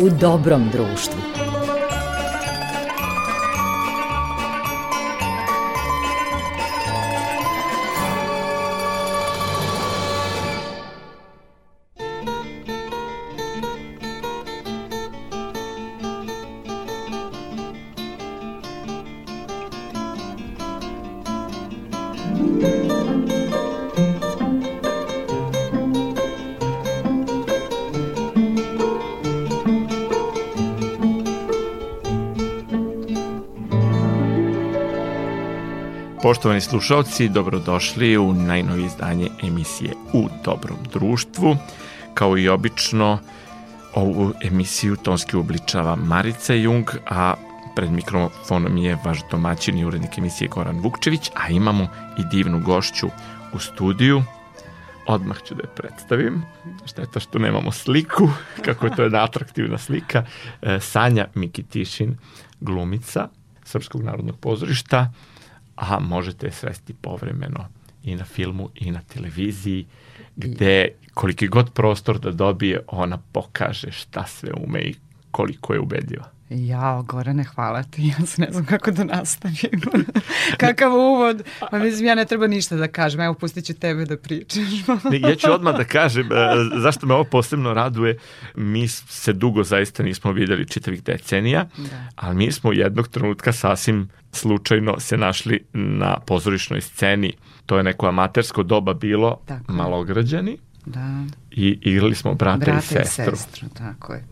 u dobrom društvu. Poštovani slušalci, dobrodošli u najnovi izdanje emisije U dobrom društvu. Kao i obično, ovu emisiju tonski uobličava Marica Jung, a pred mikrofonom je vaš domaćin i urednik emisije Goran Vukčević, a imamo i divnu gošću u studiju. Odmah ću da je predstavim. Šteta što nemamo sliku, kako je to jedna atraktivna slika. E, Sanja Mikitišin, glumica Srpskog narodnog pozorišta, a možete je svesti povremeno i na filmu i na televiziji, gde koliki god prostor da dobije, ona pokaže šta sve ume i koliko je ubedljiva. Ja, Gorane, hvala ti. Ja se ne znam kako da nastavim. Kakav uvod. Pa mislim, ja ne treba ništa da kažem. Evo, pustit ću tebe da pričaš. ja ću odmah da kažem e, zašto me ovo posebno raduje. Mi se dugo zaista nismo videli čitavih decenija, da. ali mi smo jednog trenutka sasvim slučajno se našli na pozorišnoj sceni. To je neko amatersko doba bilo, Tako. malograđani. Da. I igrali smo brata, brata i sestru. Brata i sestru, tako je.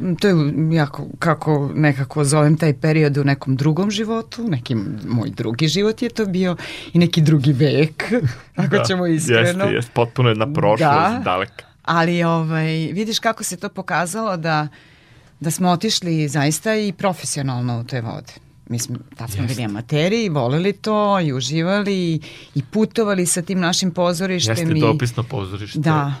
Mm, to je jako, kako nekako zovem taj period u nekom drugom životu, neki moj drugi život je to bio i neki drugi vek, ako da, ćemo iskreno. Jeste, jeste, potpuno jedna prošlost da, daleka. Ali ovaj, vidiš kako se to pokazalo da, da smo otišli zaista i profesionalno u te vode. Mi smo, tad smo bili amateri i voleli to i uživali i putovali sa tim našim pozorištem. Jeste i, dopisno pozorište. Da.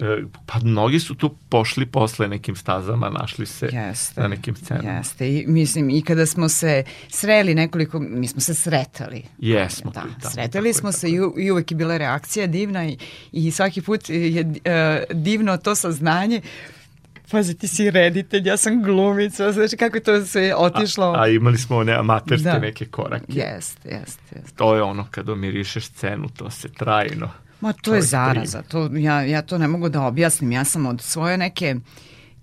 E, pa mnogi su tu pošli posle nekim stazama, našli se jeste, na nekim scenama. Jeste, i mislim i kada smo se sreli nekoliko, mi smo se sretali. Jesmo. Da, da sretali smo je, se i, i uvek je bila reakcija divna i, i svaki put je uh, divno to saznanje pazi, ti si reditelj, ja sam glumica, znači kako je to sve otišlo. A, a imali smo one amaterske da. neke korake. Jeste, jeste. Jest. To je ono kad omirišeš scenu, to se trajno. Ma to, to je zaraza, to, ja, ja to ne mogu da objasnim, ja sam od svoje neke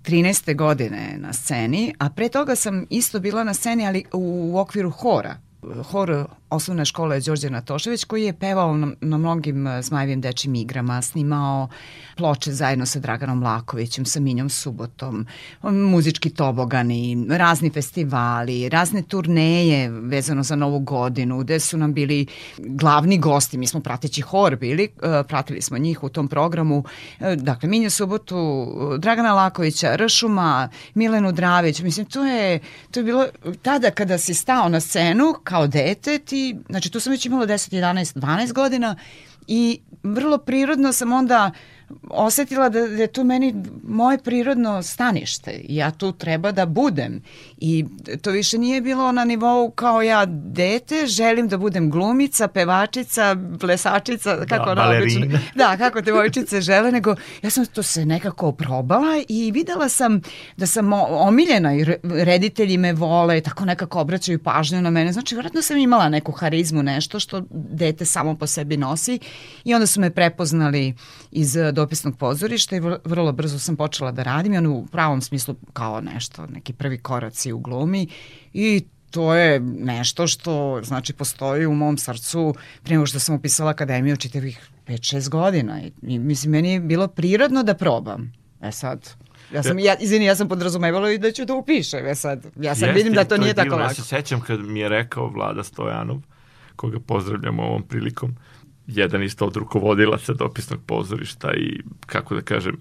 13. godine na sceni, a pre toga sam isto bila na sceni, ali u, u okviru hora hor osnovne škole Đorđe Natošević koji je pevao na, na mnogim e, Zmajevim dečim igrama, snimao ploče zajedno sa Draganom Lakovićem, sa Minjom Subotom, muzički tobogani, razni festivali, razne turneje vezano za Novu godinu, gde su nam bili glavni gosti, mi smo prateći hor bili, e, pratili smo njih u tom programu, e, dakle Minja Subotu, Dragana Lakovića, Ršuma, Milenu Dravić, mislim to je, to je bilo tada kada si stao na scenu kao dete, ti znači tu sam već imala 10, 11, 12 godina i vrlo prirodno sam onda osetila da, da je tu meni moje prirodno stanište. Ja tu treba da budem. I to više nije bilo na nivou kao ja dete, želim da budem glumica, pevačica, plesačica, da, kako da, obično, da, kako te vojčice žele, nego ja sam to se nekako probala i videla sam da sam omiljena i reditelji me vole, tako nekako obraćaju pažnju na mene. Znači, vjerojatno sam imala neku harizmu, nešto što dete samo po sebi nosi i onda su me prepoznali iz dopisnog pozorišta i vrlo brzo sam počela da radim i ono u pravom smislu kao nešto, neki prvi koraci u glumi i to je nešto što znači postoji u mom srcu prije nego što sam upisala akademiju čitavih 5-6 godina i, i mislim meni je bilo prirodno da probam. E sad, Ja sam, ja, izvini, ja sam podrazumevala i da ću da upišem. E sad, ja sad Jeste, vidim da to, to nije tako lako. Ja se sećam kad mi je rekao Vlada Stojanov, koga pozdravljam ovom prilikom, jedan isto od rukovodilaca dopisnog pozorišta i, kako da kažem,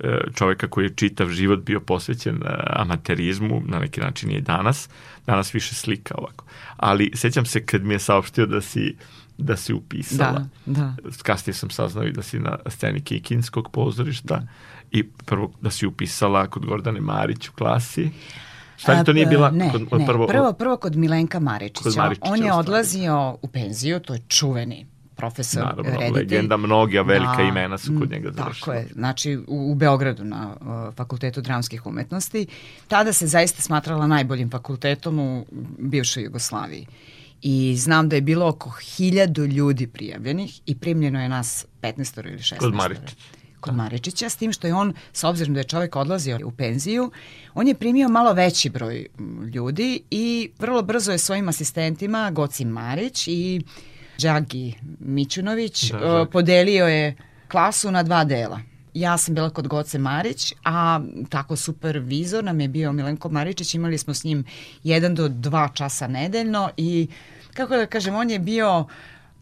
e, čoveka koji je čitav život bio posvećen e, amaterizmu, na neki način je i danas, danas više slika ovako. Ali sećam se kad mi je saopštio da si da si upisala. Da, da. Kasnije sam saznao i da si na sceni Kikinskog pozorišta i prvo da si upisala kod Gordane Marić u klasi. Šta to nije bila ne, kod, ne, prvo, prvo, prvo kod Milenka Maričića. Kod Maričića On je odlazio u penziju, to je čuveni profesor, Naravno, reditelj. legenda, mnogi, a velika Da, imena su kod mm, njega završila. Tako je, znači u, u Beogradu na uh, Fakultetu dramskih umetnosti. Tada se zaista smatrala najboljim fakultetom u bivšoj Jugoslaviji. I znam da je bilo oko hiljadu ljudi prijavljenih i primljeno je nas 15 ili 16. Kod Maričića. Kod Maričića, s tim što je on, s obzirom da je čovek odlazio u penziju, on je primio malo veći broj ljudi i vrlo brzo je svojim asistentima, Goci Marić i Đagi Mićunović, Da, da, podelio je klasu na dva dela. Ja sam bila kod Goce Marić, a tako supervizor nam je bio Milenko Maričić, imali smo s njim jedan do dva časa nedeljno i kako da kažem, on je bio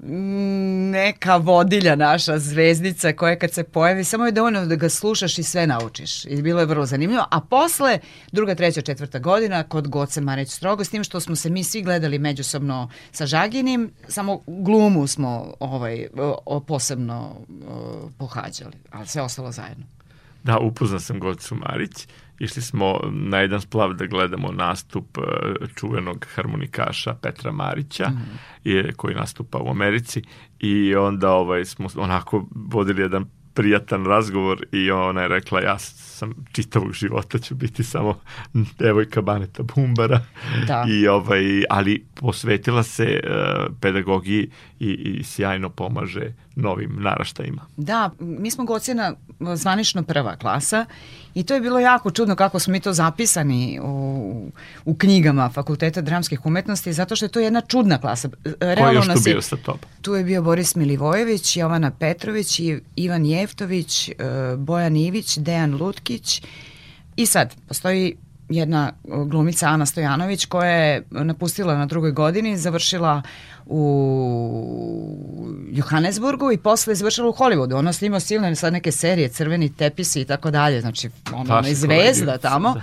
neka vodilja naša zvezdica koja kad se pojavi samo je dovoljno da ga slušaš i sve naučiš. I bilo je vrlo zanimljivo. A posle druga, treća, četvrta godina kod Goce Marić strogo s tim što smo se mi svi gledali međusobno sa Žaginim samo glumu smo ovaj, posebno pohađali ali sve ostalo zajedno. Da, upoznao sam Gocu Marić. Išli smo na jedan splav da gledamo nastup e, čuvenog harmonikaša Petra Marića, mm -hmm. koji nastupa u Americi i onda ovaj, smo onako vodili jedan prijatan razgovor i ona je rekla ja sam čitavog života ću biti samo devojka Baneta Bumbara Da. i ovaj ali posvetila se uh, pedagogiji i, i sjajno pomaže novim naraštajima. Da, mi smo Gocina zvanično prva klasa i to je bilo jako čudno kako smo mi to zapisani u, u knjigama Fakulteta dramskih umetnosti, zato što je to jedna čudna klasa. Realno Ko je još tu bio sa tobom? Tu je bio Boris Milivojević, Jovana Petrović, Ivan Jeftović, e, Bojan Ivić, Dejan Lutkić i sad postoji jedna glumica Ana Stojanović koja je napustila na drugoj godini, završila u Johannesburgu i posle je završila u Hollywoodu. Ona snima silne sad neke serije, crveni tepisi i tako dalje. Znači, ona je zvezda tamo. Da.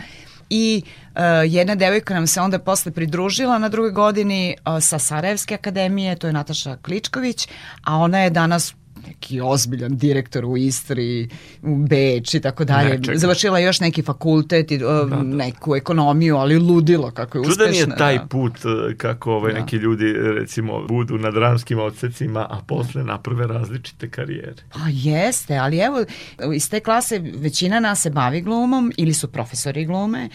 I uh, jedna devojka nam se onda posle pridružila na drugoj godini uh, sa Sarajevske akademije, to je Nataša Kličković, a ona je danas neki ozbiljan direktor u Istri, u Beč i tako dalje. Završila još neki fakultet i da, da. neku ekonomiju, ali ludilo kako je Čudan uspešna. Čudan je taj da. put kako ovaj, da. neki ljudi recimo budu na dramskim odsecima, a posle naprave različite karijere. Pa jeste, ali evo iz te klase većina nas se bavi glumom ili su profesori glume.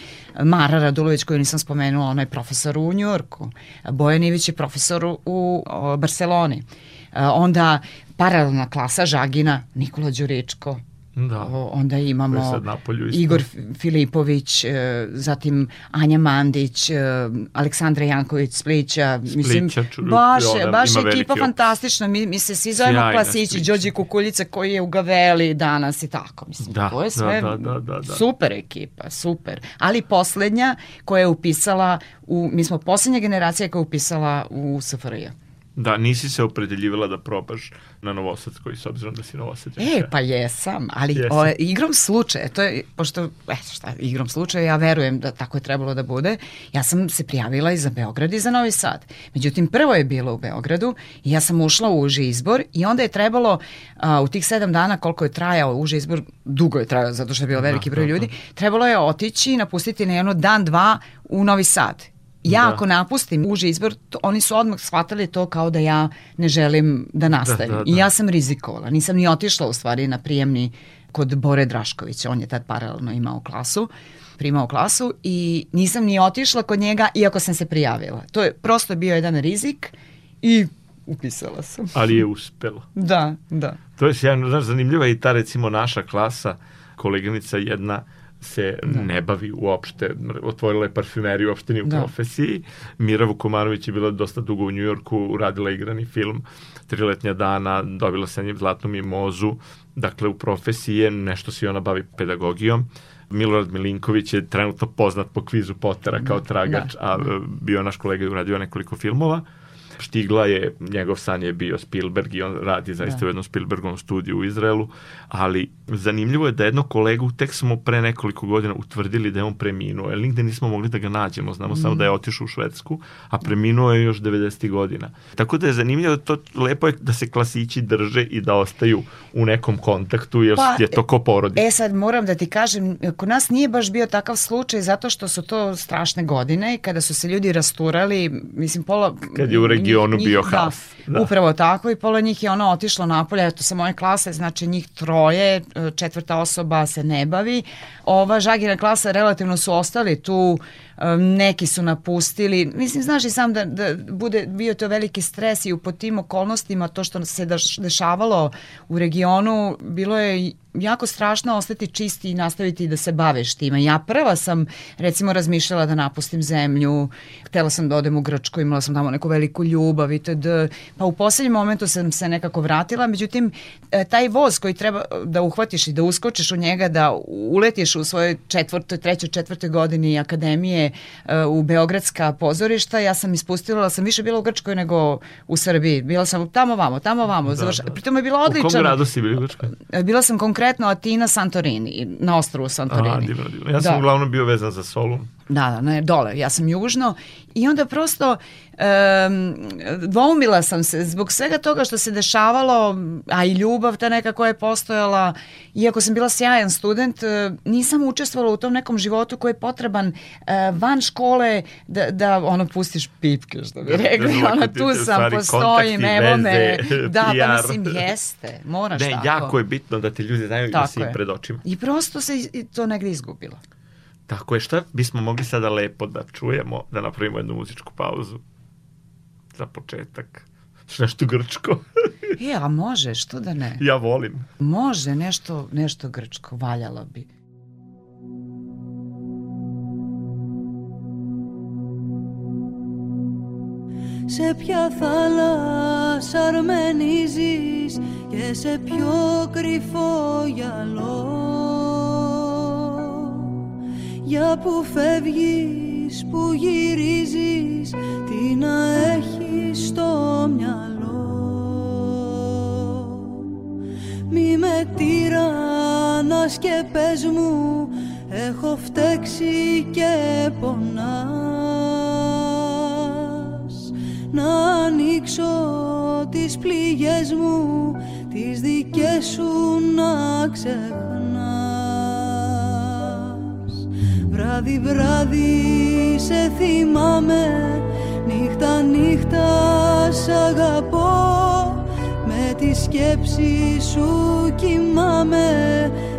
Mara Radulović koju nisam spomenula, ona je profesor u Njorku. Bojan Ivić je profesor u, u Barceloni. Onda paralelna klasa Žagina, Nikola Đuričko, Da. O, onda imamo Igor Filipović, e, zatim Anja Mandić, e, Aleksandra Janković Splića, mislim, Splića, baš, baš ekipa fantastična, mi, mi se svi zovemo klasići, Đođi Kukuljica koji je u Gaveli danas i tako, mislim, da, to je sve da, da, da, da. super ekipa, super, ali poslednja koja je upisala, u, mi smo poslednja generacija koja je upisala u SFRJ. Da, nisi se opredeljivala da probaš na Novosadskoj, s obzirom da si Novosadjanka. E, pa jesam, ali jesam. O, igrom slučaja, to je, pošto, eto šta, igrom slučaja, ja verujem da tako je trebalo da bude, ja sam se prijavila i za Beograd i za Novi Sad. Međutim, prvo je bilo u Beogradu i ja sam ušla u uži izbor i onda je trebalo a, u tih sedam dana koliko je trajao uži izbor, dugo je trajao zato što je bio veliki broj ljudi, trebalo je otići i napustiti na jedno dan, dva u Novi Sad ja da. ako napustim uži izbor, to, oni su odmah shvatali to kao da ja ne želim da nastavim. Da, da, da. I ja sam rizikovala. Nisam ni otišla u stvari na prijemni kod Bore Draškovića. On je tad paralelno imao klasu primao klasu i nisam ni otišla kod njega iako sam se prijavila. To je prosto bio jedan rizik i upisala sam. Ali je uspela. da, da. To je sjajno, znaš, zanimljiva i ta recimo naša klasa, koleginica jedna, se da. ne bavi uopšte, otvorila je parfumeriju, uopšte ni u da. profesiji. Mira Vukomanović je bila dosta dugo u Njujorku, uradila igrani film, triletnja dana, dobila sa njim zlatnu mimozu, dakle u profesiji je nešto se ona bavi pedagogijom. Milorad Milinković je trenutno poznat po kvizu Potera kao da. tragač, da. a bio naš kolega i uradio nekoliko filmova. Štigla je, njegov san je bio Spielberg i on radi zaista da. u jednom Spielbergovom studiju u Izraelu, ali zanimljivo je da jednog kolegu tek smo pre nekoliko godina utvrdili da je on preminuo, jer nigde nismo mogli da ga nađemo, znamo mm. samo da je otišao u Švedsku, a preminuo je još 90. godina. Tako da je zanimljivo da to lepo je da se klasići drže i da ostaju u nekom kontaktu, jer pa, je to ko porodi. E sad moram da ti kažem, kod nas nije baš bio takav slučaj zato što su to strašne godine i kada su se ljudi rasturali, mislim pola... Kad je u regionu njih, bio haos. Da, da. Upravo tako i pola njih je ono otišlo napolje, eto sa moje klase, znači njih troje, četvrta osoba se ne bavi. Ova žagina klasa relativno su ostali tu, neki su napustili. Mislim, znaš i sam da, da bude bio to veliki stres i po tim okolnostima to što se dešavalo u regionu, bilo je jako strašno ostati čisti i nastaviti da se baveš time. Ja prva sam recimo razmišljala da napustim zemlju, htela sam da odem u Grčku, imala sam tamo neku veliku ljubav itd. Pa u poslednjem momentu sam se nekako vratila, međutim e, taj voz koji treba da uhvatiš i da uskočiš u njega, da uletiš u svojoj četvrtoj, trećoj, četvrtoj godini akademije e, u Beogradska pozorišta, ja sam ispustila, sam više bila u Grčkoj nego u Srbiji. Bila sam tamo vamo, tamo vamo. Da, Završ... da. Pritom je bilo odlično. U kom gradu si bila u Grčkoj? E, bila sam konkretno Atina Santorini, na ostrovu Santorini. A, divno, divno. Ja sam da. uglavnom bio vezan za Solun. Da, da, ne, dole, ja sam južno i onda prosto um, dvoumila sam se zbog svega toga što se dešavalo, a i ljubav ta neka koja je postojala, iako sam bila sjajan student, e, nisam učestvovala u tom nekom životu koji je potreban uh, van škole da, da ono pustiš pipke, što bi da, rekli, da, ono tu sam, stvari, postojim, evo me, da, pa mislim, jeste, moraš ne, tako. Ne, jako je bitno da te ljudi znaju tako da si pred očima. I prosto se to negde izgubilo. Tako je, šta bismo mogli sada lepo da čujemo, da napravimo jednu muzičku pauzu za početak? Nešto grčko. e, a može, što da ne? Ja volim. Može, nešto, nešto grčko, valjalo bi. Σε ποια θάλασσα αρμενίζεις και σε ποιο κρυφό γυαλό Για που φεύγεις, που γυρίζεις Τι να έχεις στο μυαλό. Μη με τυραννάς και πες μου Έχω φταίξει και πονάς Να ανοίξω τις πληγές μου Τις δικές σου να ξεχνάς Βράδυ βράδυ σε θυμάμαι. Νύχτα νύχτα σ' αγαπώ. Με τη σκέψη σου κοιμάμαι.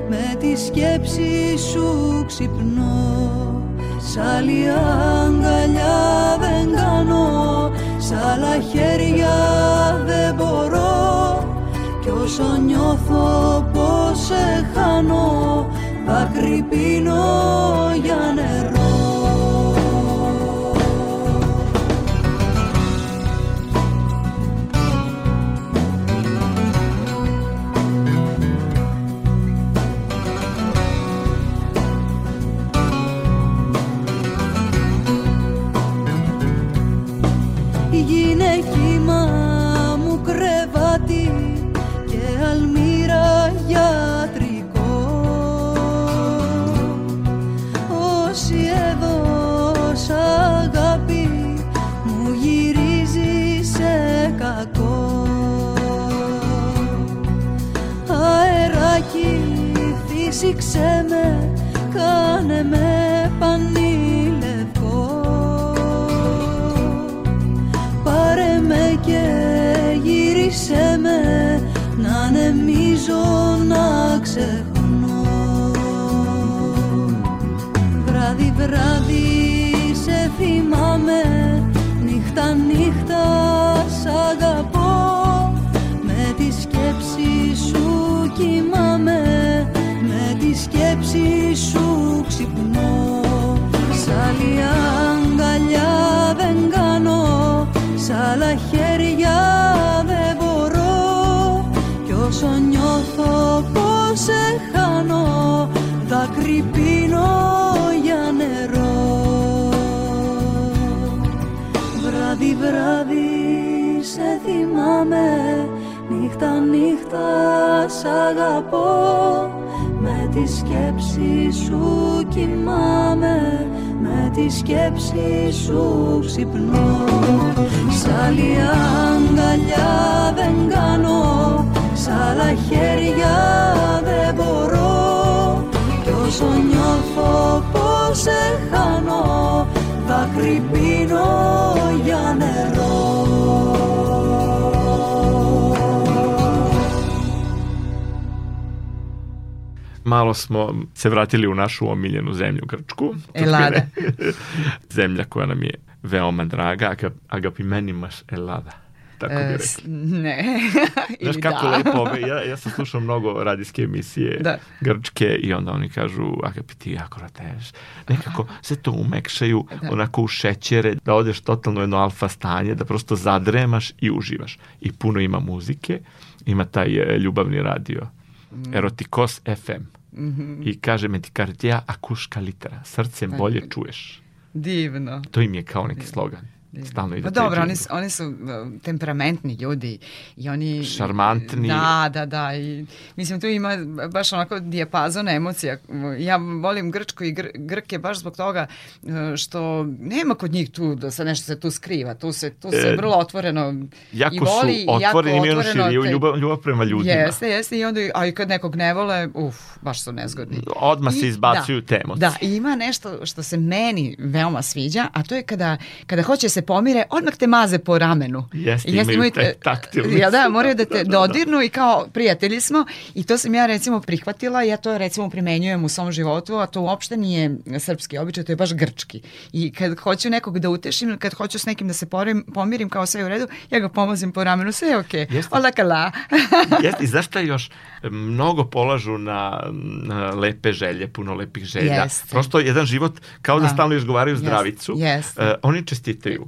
Με τη σκέψη σου ξυπνώ. Σ' άλλη αγκαλιά δεν κάνω. Σ' άλλα χέρια δεν μπορώ. Κι όσο νιώθω πως σε χάνω δάκρυ πίνω για νερό θυμάμαι Νύχτα νύχτα σ' αγαπώ. Τη σκέψη σου κοιμάμαι. Με τη σκέψη σου ξυπνώ. Σ' άλλη αγκαλιά δεν κάνω. Σ' άλλα χέρια δεν μπορώ. Κι όσο νιώθω πως σε χάνω Δάκρυ πίνω για νερό malo smo se vratili u našu omiljenu zemlju Grčku. Elada. Zemlja koja nam je veoma draga, agapimenimaš Elada tako bi e, rekli. Ne. Znaš kako da. lepo, ja, ja sam slušao mnogo radijske emisije da. grčke i onda oni kažu, agapi ti jako rateš. Nekako se to umekšaju da. onako u šećere, da odeš totalno jedno alfa stanje, da prosto zadremaš i uživaš. I puno ima muzike, ima taj e, ljubavni radio. Mm. Erotikos FM. Mm -hmm. I kaže Metikartija akuška litera. Srcem bolje čuješ. Divno. To im je kao neki slogan. Stalno ide pa dobro, oni su, oni su uh, temperamentni ljudi i oni... Šarmantni. Da, da, da. I, mislim, tu ima baš onako dijapazon emocija. Ja volim Grčku i Gr Grke baš zbog toga uh, što nema kod njih tu da se nešto se tu skriva. Tu se, tu se e, vrlo otvoreno jako i voli. Su otvoreni, jako otvoreno. Širiju, ljubav, ljubav prema ljudima. Jeste, jeste. I onda, a i kad nekog ne vole, uf, baš su nezgodni. Odmah se izbacuju da, te emocije. Da, i ima nešto što se meni veoma sviđa, a to je kada, kada hoće se pomire, odmah te maze po ramenu. Jeste, imaju, imaju te taktilnice. Jel da, moraju da te dodirnu i kao prijatelji smo i to sam ja recimo prihvatila, ja to recimo primenjujem u svom životu, a to uopšte nije srpski običaj, to je baš grčki. I kad hoću nekog da utešim, kad hoću s nekim da se porim, pomirim kao sve u redu, ja ga pomazim po ramenu, sve je okej. Okay. Ola kala. Jeste, i znaš šta još? Mnogo polažu na, na lepe želje, puno lepih želja. Jeste. Prosto jedan život kao da, da stalno izgovaraju zdravicu. Jeste. Uh, oni čestitaju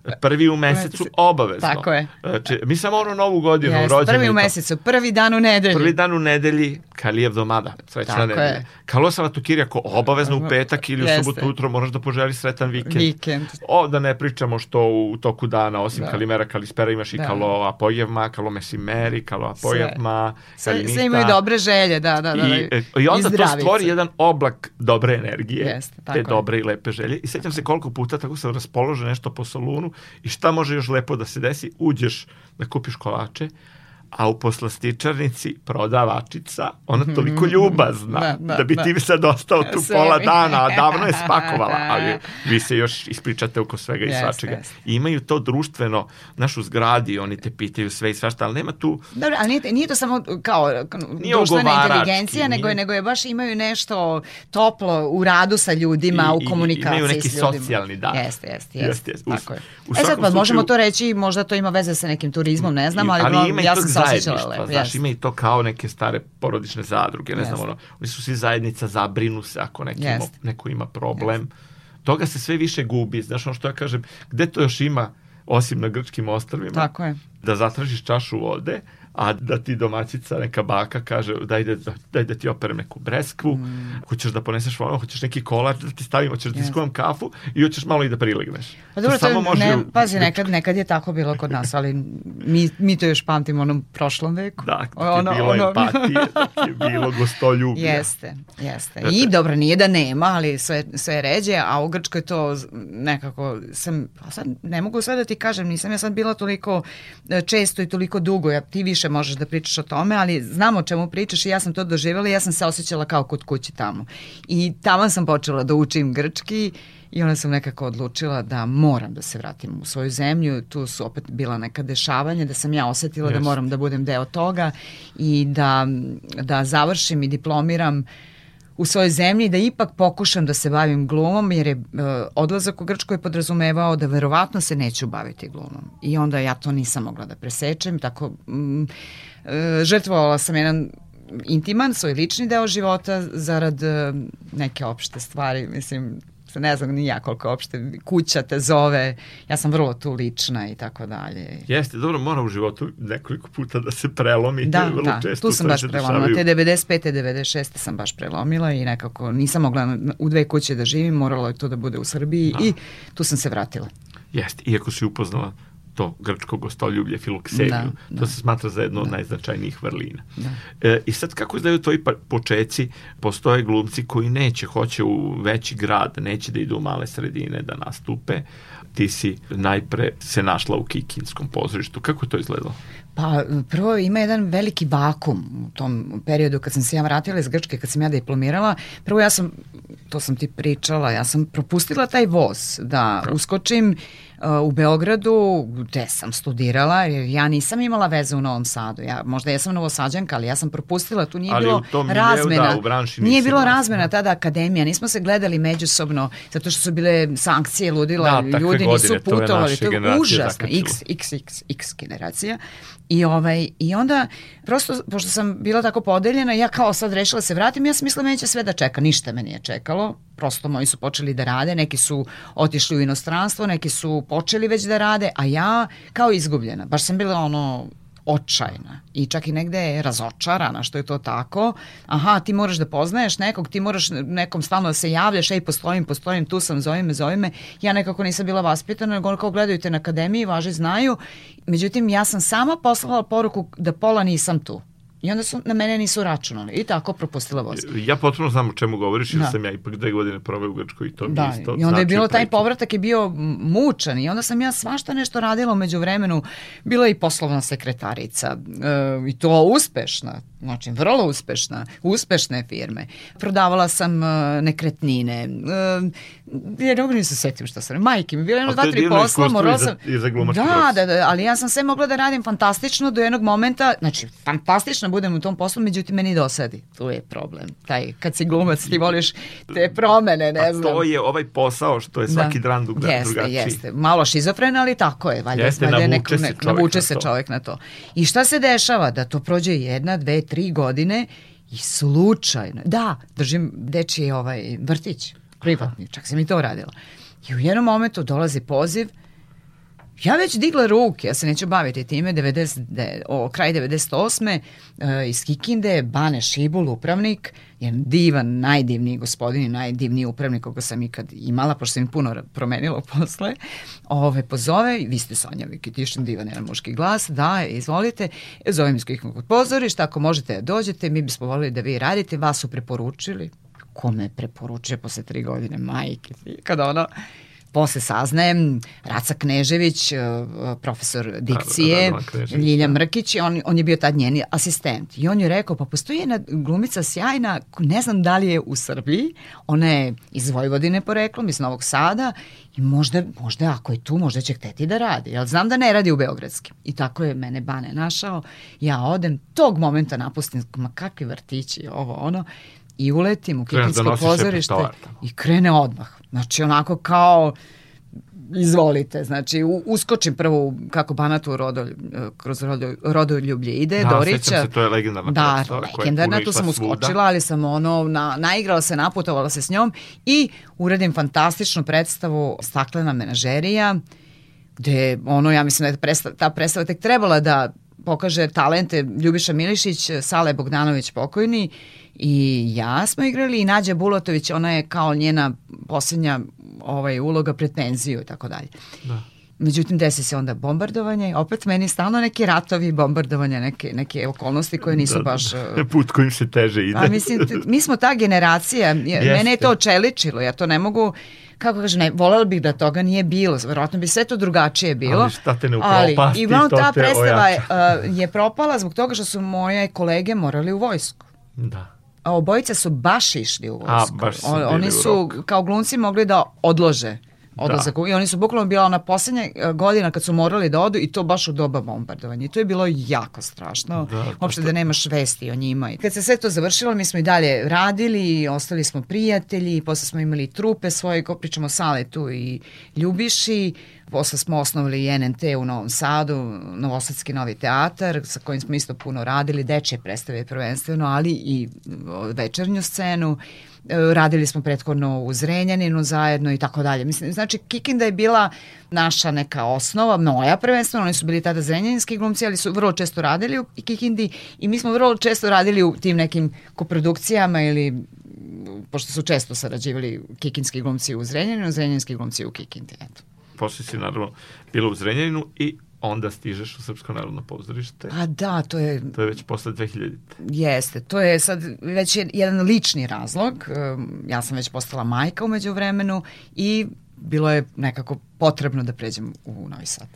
prvi u mesecu obavezno. Tako je. Znači, mi samo ono novu godinu yes, rođeni. Prvi u mesecu, prvi dan u nedelji. Prvi dan u nedelji, Kalijev domada, srećna Tako nedelja. Je. Kalosava Tukirjako, obavezno u petak ili u Jeste. subotu utro moraš da poželi sretan vikend. Vikend. O, da ne pričamo što u toku dana, osim da. Kalimera, Kalispera, imaš i da. Kalo Apojevma, Kalo Mesimeri, Kalo Apojevma, sve, sve imaju dobre želje, da, da, da. I, da. i onda I to stvori jedan oblak dobre energije, Jeste, tako te je. dobre i lepe želje. I sećam se koliko puta tako sam raspoložen nešto po salunu i šta može još lepo da se desi, uđeš da kupiš kolače, a u poslastičarnici prodavačica, ona toliko ljubazna da, da, da bi da. ti sad ostao tu Sve pola dana, a davno je spakovala, ali vi se još ispričate oko svega yes, i svačega. Yes. I imaju to društveno, našu zgradi, oni te pitaju sve i svašta, ali nema tu... Dobro, ali nije, nije to samo kao nije društvena inteligencija, nego, je, nego je baš imaju nešto toplo u radu sa ljudima, I, u komunikaciji imaju neki s ljudima. socijalni dan. Jeste, jeste, jeste. Jest, Tako je. U e sad pa slučaju, možemo to reći, možda to ima veze sa nekim turizmom, ne znam, ali, ali ima ja sam zajedništva, znaš, ima i to kao neke stare porodične zadruge, ne yes. znam, ono, oni su svi zajednica, zabrinu se ako neki yes. ima, neko ima problem. Yes. Toga se sve više gubi, znaš, ono što ja kažem, gde to još ima, osim na grčkim ostravima, Tako je. da zatražiš čašu vode, a da ti domaćica, neka baka kaže daj da, daj da ti operem neku breskvu, mm. hoćeš da poneseš vono, hoćeš neki kolač da ti stavim, hoćeš da ti skuvam kafu i hoćeš malo i da prilegneš. Pa dobro, to, to može ne, pazi, nekad, nekad je tako bilo kod nas, ali mi, mi to još pamtimo onom prošlom veku. Da, ono, je bilo ono, empatije, je bilo gostoljublje. Jeste, jeste. I dobro, nije da nema, ali sve, sve ređe, a u Grčkoj to nekako sam, pa sad ne mogu sve da ti kažem, nisam ja sad bila toliko e, često i toliko dugo, ja ti više više možeš da pričaš o tome, ali znam o čemu pričaš i ja sam to doživjela i ja sam se osjećala kao kod kući tamo. I tamo sam počela da učim grčki i onda sam nekako odlučila da moram da se vratim u svoju zemlju. Tu su opet bila neka dešavanja da sam ja osetila yes. da moram da budem deo toga i da, da završim i diplomiram u svojoj zemlji da ipak pokušam da se bavim glumom jer je uh, odlazak u Grčkoj podrazumevao da verovatno se neću baviti glumom. I onda ja to nisam mogla da presečem, tako mm, uh, žrtvovala sam jedan intiman, svoj lični deo života zarad uh, neke opšte stvari, mislim, ne znam ni ja koliko opšte kuća te zove, ja sam vrlo tu lična i tako dalje. Jeste, dobro, mora u životu nekoliko puta da se prelomi. Da, vrlo da, često tu sam baš prelomila. Te 95. 96. sam baš prelomila i nekako nisam mogla u dve kuće da živim, moralo je to da bude u Srbiji da. i tu sam se vratila. Jeste, iako si upoznala to grčko gostoljublje, filokseniju. Da, da. To se smatra za jedno da. od najznačajnijih vrlina. Da. E, I sad kako izgledaju tvoji pa, počeci? Postoje glumci koji neće, hoće u veći grad, neće da idu u male sredine da nastupe. Ti si najpre se našla u Kikinskom pozorištu. Kako je to izgledalo? Pa prvo ima jedan veliki vakum u tom periodu kad sam se ja vratila iz Grčke, kad sam ja diplomirala. Prvo ja sam, to sam ti pričala, ja sam propustila taj voz da uskočim u Beogradu gde sam studirala, jer ja nisam imala veze u Novom Sadu. Ja, možda jesam novosađanka, ali ja sam propustila, tu nije ali bilo razmena. Da, u branši nije bilo razmena tada akademija, nismo se gledali međusobno, zato što su bile sankcije, ludila, da, ljudi godine, nisu putovali. To je, to je užasno, x, x, x, x generacija. I, ovaj, I onda, prosto, pošto sam bila tako podeljena, ja kao sad rešila da se vratim, ja sam mislila meni će sve da čeka, ništa me nije čekalo, prosto moji su počeli da rade, neki su otišli u inostranstvo, neki su počeli već da rade, a ja kao izgubljena, baš sam bila ono očajna i čak i negde razočarana što je to tako. Aha, ti moraš da poznaješ nekog, ti moraš nekom stalno da se javljaš, ej, postojim, postojim, tu sam, zove me, me. Ja nekako nisam bila vaspitana, nego kao gledaju te na akademiji, važi znaju. Međutim, ja sam sama poslala poruku da pola nisam tu. I onda su na mene nisu računali i tako propustila voz. Ja potpuno znam o čemu govoriš, jer da. sam ja ipak dve godine proveo u Grčkoj i to da. mi isto I onda je bilo taj povratak je bio mučan i onda sam ja svašta nešto radila umeđu vremenu. Bila je i poslovna sekretarica e, i to uspešna, znači vrlo uspešna, uspešne firme. Prodavala sam e, nekretnine. E, ja ne mogu ni se setim šta sam. Majke mi, bilo jedno dva, tri posla, morala sam... I za, i za da, da, da, ali ja sam sve mogla da radim fantastično do jednog momenta, znači fantastično budem u tom poslu, međutim meni dosadi. Tu je problem. Taj, kad si glumac, ti voliš te promene, ne znam. A to je ovaj posao što je svaki da. dan druga, jeste, drugačiji. Jeste, malo šizofren, ali tako je. Valjda, jeste, valjda navuče, neko, se, čovjek navuče se čovjek na to. I šta se dešava? Da to prođe jedna, dve, tri godine i slučajno, da, držim dečiji ovaj vrtić, privatni, čak sam i to radila. I u jednom momentu dolazi poziv Ja već digla ruke, ja se neću baviti time, 90, o, kraj 98. E, iz Kikinde, Bane Šibul, upravnik, je divan, najdivniji gospodin i najdivniji upravnik koga sam ikad imala, pošto sam puno promenila posle, ove, pozove, vi ste Sonja Vikitišin, divan jedan muški glas, da, izvolite, zovem iz Kikinog pozorišta, ako možete da dođete, mi bismo volili da vi radite, vas su preporučili, kome preporučuje posle tri godine, majke, kada ono, Posle saznajem, Raca Knežević, e, profesor dikcije, Ljilja da. Mrkić, on, on je bio tad njeni asistent. I on je rekao, pa postoji jedna glumica sjajna, ne znam da li je u Srbiji, ona je iz Vojvodine poreklom, iz Novog Sada, i možda, možda ako je tu, možda će hteti da radi. Ja znam da ne radi u Beogradskim. I tako je mene Bane našao. Ja odem, tog momenta napustim, ma kakvi vrtići, ovo ono, i uletim u Kikinsko da pozorište i krene odmah. Znači onako kao izvolite, znači uskočim prvo kako Banatu rodolj, kroz rodolj, rodoljublje ide, da, Dorića. se, to je legendarna da. Da, legendarna, tu sam uskočila, ali sam ono, na, naigrala se, naputovala se s njom i uradim fantastičnu predstavu Staklena menažerija, gde ono, ja mislim da je predstava, ta predstava tek trebala da pokaže talente Ljubiša Milišić, Sale Bogdanović pokojni i ja smo igrali i Nađa Bulatović, ona je kao njena poslednja ovaj, uloga pred penziju i tako dalje. Da. Međutim, desi se onda bombardovanje, opet meni stalno neki ratovi, bombardovanja, neke, neke okolnosti koje nisu da, baš... Da, put kojim se teže ide. A mislim, mi smo ta generacija, Jeste. mene je to očeličilo, ja to ne mogu kako kaže, ne, volela bih da toga nije bilo, verovatno bi sve to drugačije bilo. Ali šta te ne upropasti, ali, i uglavnom ta predstava je, uh, je propala zbog toga što su moje kolege morali u vojsku. Da. A obojica su baš išli u vojsku. A, baš su Oni su kao glumci mogli da odlože odlazak. Da. I oni su bukvalno bila ona poslednja e, godina kad su morali da odu i to baš u doba bombardovanja. I to je bilo jako strašno. Da, Uopšte da nemaš vesti o njima. I kad se sve to završilo, mi smo i dalje radili, ostali smo prijatelji, posle smo imali trupe svoje, ko pričamo Sale tu i Ljubiši, posle smo osnovali i NNT u Novom Sadu, Novosadski novi teatar, sa kojim smo isto puno radili, dečje predstave prvenstveno, ali i večernju scenu. E, radili smo prethodno u Zrenjaninu zajedno i tako dalje. Mislim, znači, Kikinda je bila naša neka osnova, moja prvenstveno, oni su bili tada zrenjaninski glumci, ali su vrlo često radili u Kikindi i mi smo vrlo često radili u tim nekim koprodukcijama ili pošto su često sarađivali kikinski glumci u Zrenjaninu, zrenjaninski glumci u Kikindi. Eto. Posle si naravno bila u Zrenjaninu i onda stižeš u Srpsko narodno pozorište. A da, to je... To je već posle 2000. Jeste, to je sad već jedan lični razlog. Ja sam već postala majka umeđu vremenu i bilo je nekako potrebno da pređem u Novi Sad.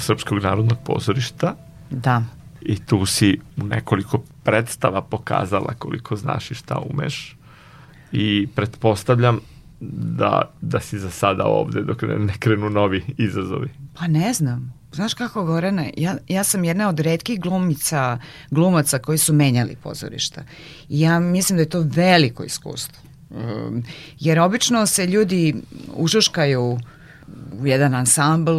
Srpskog narodnog pozorišta. Da. I tu si u nekoliko predstava pokazala koliko znaš i šta umeš. I pretpostavljam da, da si za sada ovde dok ne krenu novi izazovi. Pa ne znam. Znaš kako, Gorane, ja, ja sam jedna od redkih glumica, glumaca koji su menjali pozorišta. I ja mislim da je to veliko iskustvo. Um, jer obično se ljudi užuškaju u jedan ansambl,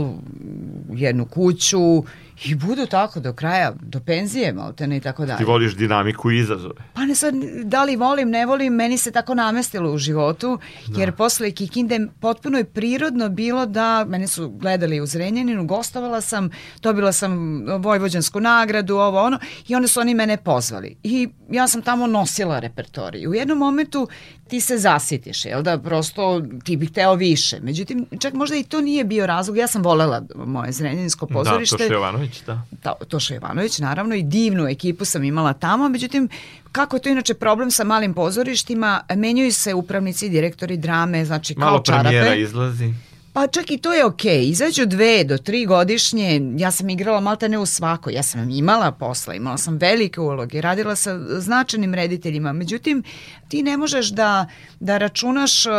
u jednu kuću i budu tako do kraja, do penzije maltene i tako dalje. Ti voliš dinamiku i izazove. Pa ne sad, da li volim, ne volim, meni se tako namestilo u životu, da. jer posle Kikinde potpuno je prirodno bilo da, mene su gledali u Zrenjaninu, gostovala sam, dobila sam Vojvođansku nagradu, ovo ono, i onda su oni mene pozvali. I ja sam tamo nosila repertoriju. U jednom momentu ti se zasitiš, jel da, prosto ti bih teo više. Međutim, čak možda i to nije bio razlog, ja sam volela moje Zrenjaninsko pozorište. Da, Toša Jovanović, da. da Toša Jovanović, naravno, i divnu ekipu sam imala tamo, međutim, kako je to inače problem sa malim pozorištima, menjaju se upravnici, direktori drame, znači kao Malo čarape. Malo premijera izlazi. Pa čak i to je okej. Okay. Izađu dve do tri godišnje, ja sam igrala malta ne u svako, ja sam imala posla, imala sam velike uloge, radila sa značajnim rediteljima, međutim ti ne možeš da, da računaš uh,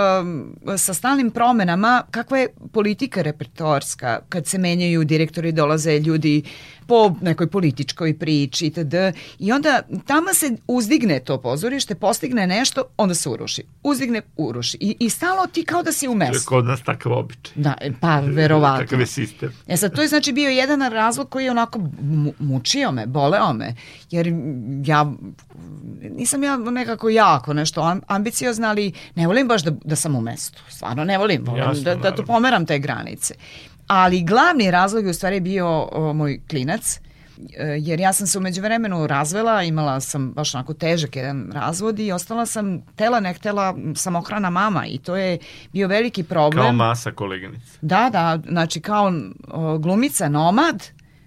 sa stalnim promenama kakva je politika repertoarska kad se menjaju direktori, dolaze ljudi po nekoj političkoj priči itd. I onda tamo se uzdigne to pozorište, postigne nešto, onda se uruši. Uzdigne, uruši. I, i stalo ti kao da si u mestu. Kod nas takav običaj. Da, pa verovatno. Takav je sistem. E sad, to je znači bio jedan razlog koji je onako mučio me, boleo me, jer ja nisam ja nekako jako nešto ambiciozna, ali ne volim baš da, da sam u mestu. Stvarno ne volim, volim Jasno, da, da to pomeram te granice. Ali glavni razlog je u stvari bio o, moj klinac, e, jer ja sam se umeđu vremenu razvela, imala sam baš onako težak jedan razvod i ostala sam, tela ne htela, samohrana mama i to je bio veliki problem. Kao masa koleginica. Da, da, znači kao glumica nomad,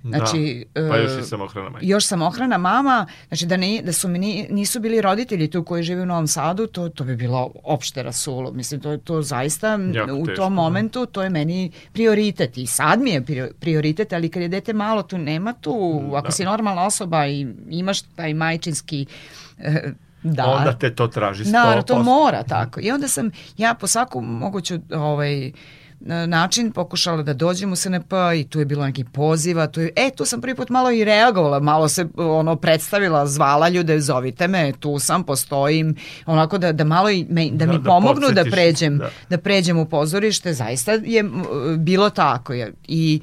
Znači, da, pa još i samohrana majka. Još samohrana mama, znači da, ne, da su mi nisu bili roditelji tu koji žive u Novom Sadu, to, to bi bilo opšte rasulo. Mislim, to, to zaista jako u teško, tom da. momentu, to je meni prioritet. I sad mi je prioritet, ali kad je dete malo, tu nema tu, da. ako si normalna osoba i imaš taj majčinski da. onda te to traži 100%. Naravno, to mora tako. I onda sam ja po svaku moguću ovaj, način pokušala da dođem u SNP i tu je bilo neki poziva, tu je, e, tu sam prvi put malo i reagovala, malo se ono predstavila, zvala ljude, zovite me, tu sam, postojim, onako da, da malo i me, da, da mi da pomognu da pređem, da. da pređem u pozorište, zaista je bilo tako i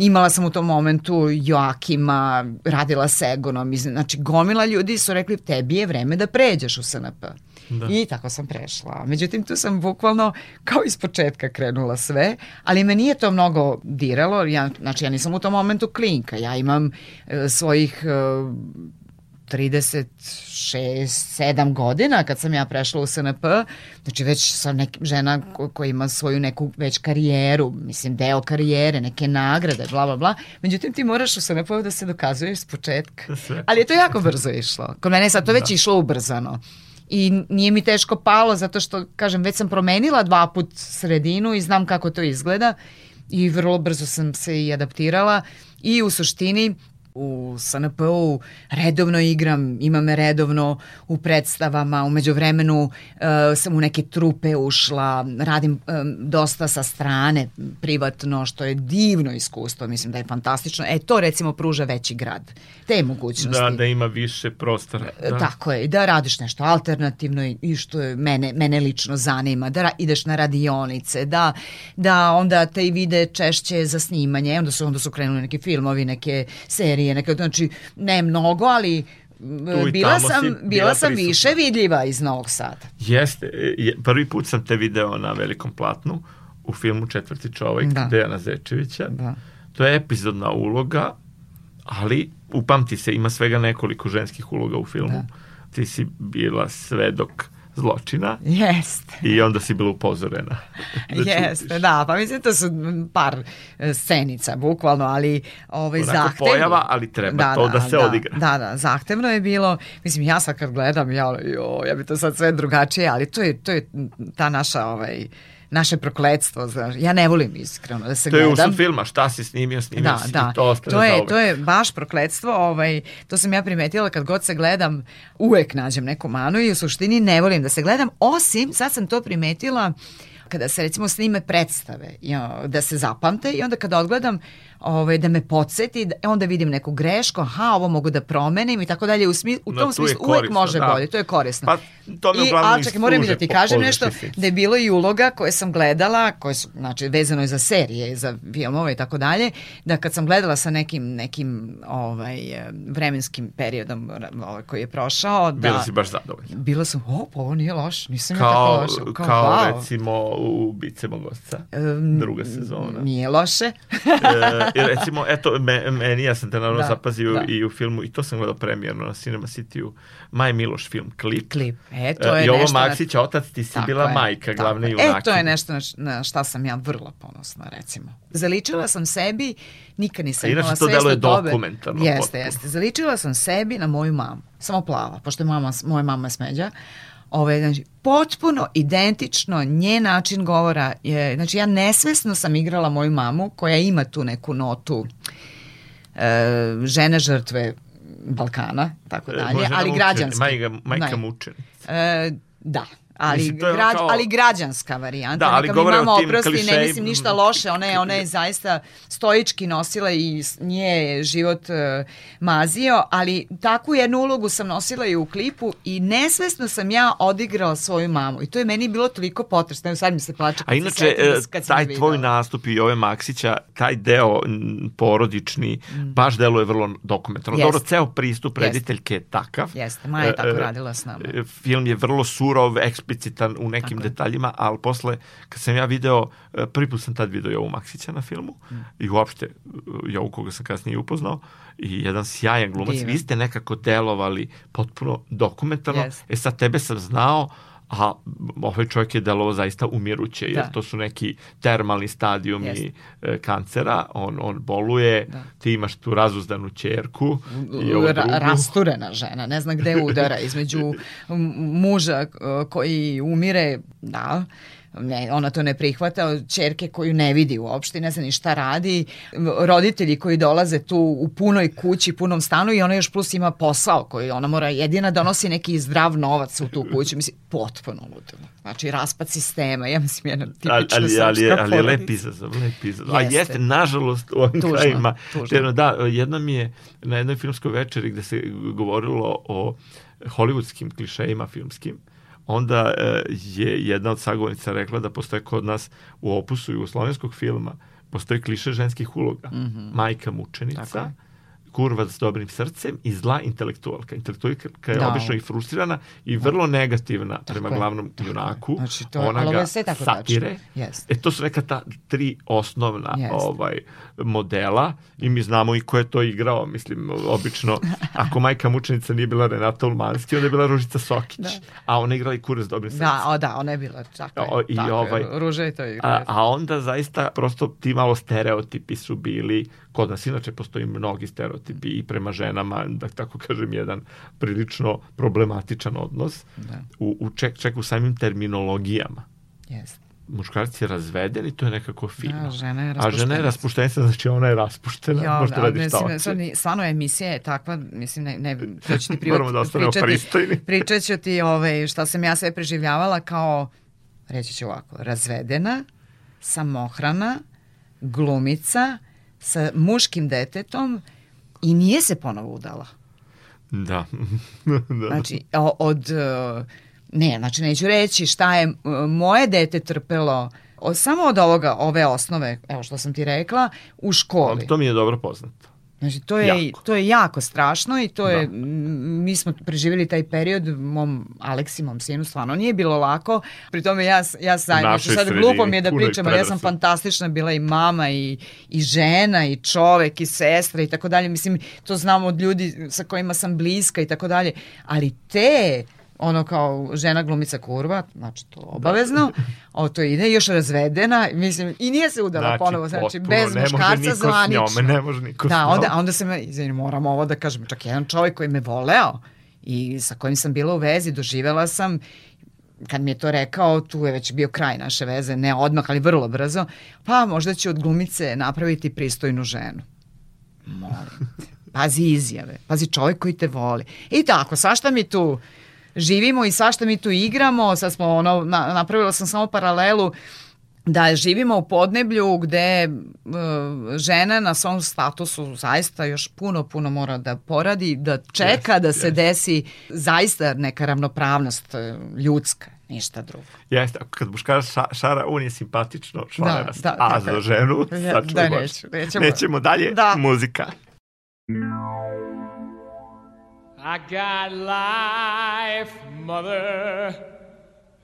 imala sam u tom momentu Joakima, radila s Egonom, znači gomila ljudi su rekli tebi je vreme da pređeš u SNP. Da. I tako sam prešla. Međutim, tu sam bukvalno kao iz početka krenula sve, ali me nije to mnogo diralo. Ja, znači, ja nisam u tom momentu klinka. Ja imam e, svojih e, 36, 7 godina kad sam ja prešla u SNP, znači već sam nek, žena ko, koja ima svoju neku već karijeru, mislim deo karijere, neke nagrade, bla bla bla. Međutim ti moraš u SNP da se dokazuješ s početka. Ali je to jako brzo išlo. Kod mene je sad to već da. išlo ubrzano i nije mi teško palo zato što, kažem, već sam promenila dva put sredinu i znam kako to izgleda i vrlo brzo sam se i adaptirala i u suštini u SNP-u redovno igram, ima me redovno u predstavama, umeđu vremenu uh, sam u neke trupe ušla, radim um, dosta sa strane, privatno, što je divno iskustvo, mislim da je fantastično. E, to recimo pruža veći grad, te mogućnosti. Da, da ima više prostora. E, da. Tako je, da radiš nešto alternativno i, i što je mene, mene lično zanima, da ra, ideš na radionice, da, da onda te i vide češće za snimanje, onda su, onda su krenuli neki filmovi, neke serije, nije neka, znači ne mnogo, ali bila sam, bila, bila sam prisutna. više vidljiva iz Novog Sada. Jeste, je, prvi put sam te video na velikom platnu u filmu Četvrti čovek da. Dejana Zečevića. Da. To je epizodna uloga, ali upamti se, ima svega nekoliko ženskih uloga u filmu. Da. Ti si bila svedok zločina. Jeste. I onda si bila upozorena. Da Jeste, da, pa mislim to su par e, scenica, bukvalno, ali ovaj, Onako zahtevno. pojava, ali treba da, to da, da se da, odigra. Da, da, zahtevno je bilo, mislim, ja sad kad gledam, ja, jo, ja bi to sad sve drugačije, ali to je, to je ta naša, ovaj, naše prokledstvo, znaš. Ja ne volim iskreno da se to gledam. To je usud filma, šta si snimio, snimio da, si da. i to ostane to je, za to je baš prokledstvo, ovaj, to sam ja primetila kad god se gledam, uvek nađem neku manu i u suštini ne volim da se gledam, osim, sad sam to primetila, kada se recimo snime predstave, da se zapamte i onda kada odgledam ovaj, da me podsjeti, da, onda vidim neku grešku, aha, ovo mogu da promenim i tako dalje. U, smi, u tom smislu korisno, uvek može da. bolje, to je korisno. Pa, to I, ali čekaj, moram da ti kažem nešto, da je bilo i uloga koje sam gledala, koje su, znači, vezano je za serije, za filmove i tako dalje, da kad sam gledala sa nekim, nekim ovaj, vremenskim periodom ovaj, koji je prošao, da... Bila si baš zadovoljna. Bila sam, o, pa ovo nije loš, nisam kao, ja tako loša. Kao, kao wow. recimo u Bice um, druga sezona. Nije loše. e, recimo, eto, me, meni, ja sam te naravno da, zapazio da. i u filmu, i to sam gledao premijerno na Cinema City-u, Maj Miloš film, klip. Klip, e, to je I ovo nešto... Maksić, na... otac, ti si tako bila je, majka, glavne junake. E, to je nešto na, šta sam ja vrlo ponosna, recimo. Zaličila sam sebi, nikad nisam imala svest o tobe. Inače to deluje dokumentarno. Jeste, potpuno. jeste. Zaličila sam sebi na moju mamu, samo plava, pošto je mama, moja mama smeđa, Ove, znači, potpuno identično nje način govora je, znači ja nesvesno sam igrala moju mamu koja ima tu neku notu e, žene žrtve Balkana, tako dalje, ali građanska. Majka, majka mučenica. E, da, ali, mislim, građ, kao... ali građanska varijanta. Da, ali govore o tim oprosti, klišej... ne mislim ništa loše, ona je, ona je zaista stoički nosila i nje je život uh, mazio, ali takvu jednu ulogu sam nosila i u klipu i nesvesno sam ja odigrala svoju mamu i to je meni bilo toliko potresno, sad mi se plače A inače, se kad taj tvoj nastup i ove Maksića, taj deo porodični, mm. baš deluje vrlo dokumentarno. Dobro, ceo pristup rediteljke je takav. Jeste, Maja je tako radila s nama. Film je vrlo surov, eksplicitan u nekim Tako detaljima, ali posle, kad sam ja video, prvi put sam tad video Jovu Maksića na filmu mm. i uopšte Jovu koga sam kasnije upoznao i jedan sjajan glumac. Divan. Vi ste nekako delovali potpuno dokumentarno. Yes. E sad tebe sam znao, a ovaj čovjek je delovao zaista umiruće, jer da. to su neki termalni stadijumi yes. kancera, on, on boluje, da. ti imaš tu razuzdanu čerku. I ovu drugu. Rasturena žena, ne zna gde udara, između muža koji umire, da, ne, ona to ne prihvata, čerke koju ne vidi uopšte, ne zna ni šta radi, roditelji koji dolaze tu u punoj kući, punom stanu i ona još plus ima posao koji ona mora jedina donosi neki zdrav novac u tu kuću, mislim, potpuno ludilo. Znači, raspad sistema, ja mislim, jedna tipična ali, ali, ali, je, ali je lep izazov, lep izazov. Jeste. A jeste, nažalost, u ovim tužno, krajima. Tužno. Da, jedna mi je na jednoj filmskoj večeri gde se govorilo o hollywoodskim klišejima filmskim, onda e, je jedna od sagovornica rekla da postoje kod nas u opusu jugoslovenskog filma postoji kliše ženskih uloga. Mm -hmm. Majka mučenica, Tako kurva s dobrim srcem i zla intelektualka. Intelektualka je da. obično i frustrirana i vrlo negativna tako prema je, glavnom junaku. Znači, to, Ona ga satire. Yes. E, to su neka ta tri osnovna yes. ovaj modela i mi znamo i ko je to igrao. Mislim, obično, ako majka mučenica nije bila Renata Ulmanski, onda je bila Ružica Sokić. Da. A ona je igrala i kurva s dobrim srcem. Da, o, da, ona je bila tako o, i tako ovaj, Ruža je to igra. A, a onda zaista prosto ti malo stereotipi su bili kod nas inače postoji mnogi stereotipi i prema ženama, da tako kažem, jedan prilično problematičan odnos da. u, u ček, ček u samim terminologijama. Jeste muškarac je razveden i to je nekako fino. Da, žena je A žena je raspuštenica, znači ona je raspuštena, jo, možete da, radi šta hoće. Sad, stvarno emisija je takva, mislim, ne, ne to ću ti privat, Moramo da ostanemo pristojni. pričat ću ti ovaj, šta sam ja sve preživljavala kao, reći ću ovako, razvedena, samohrana, glumica, sa muškim detetom i nije se ponovo udala. Da. da. Znači, od... Ne, znači neću reći šta je moje dete trpelo samo od ovoga, ove osnove, evo što sam ti rekla, u školi. To mi je dobro poznato. Znači, to je, jako. to je jako strašno i to da. je, mi smo preživjeli taj period, mom Aleksi, mom sinu, stvarno nije bilo lako. Pri tome ja, ja sam, sad glupo mi je da pričam, ali ja sam fantastična bila i mama i, i žena i čovek i sestra i tako dalje. Mislim, to znam od ljudi sa kojima sam bliska i tako dalje. Ali te ono kao žena glumica kurva, znači to obavezno, o to ide još razvedena, mislim, i nije se udala znači, ponovo, znači potpuno, bez muškarca zvanično. Ne može niko da, onda, onda se me, izvini, moram ovo da kažem, čak jedan čovjek koji me voleo i sa kojim sam bila u vezi, doživela sam kad mi je to rekao, tu je već bio kraj naše veze, ne odmah, ali vrlo brzo, pa možda će od glumice napraviti pristojnu ženu. Molim te. Pazi izjave, pazi čovjek koji te voli. I tako, svašta mi tu živimo i svašta mi tu igramo, sad smo ono, na, napravila sam samo paralelu, da živimo u podneblju gde uh, žena na svom statusu zaista još puno, puno mora da poradi, da čeka yes, da se yes. desi zaista neka ravnopravnost e, ljudska ništa drugo. Jeste, kad muškarac ša, šara, on je simpatično, švara da, da, a da, za ženu, ja, da, neću, nećemo. nećemo dalje, da. muzika. I got life, mother.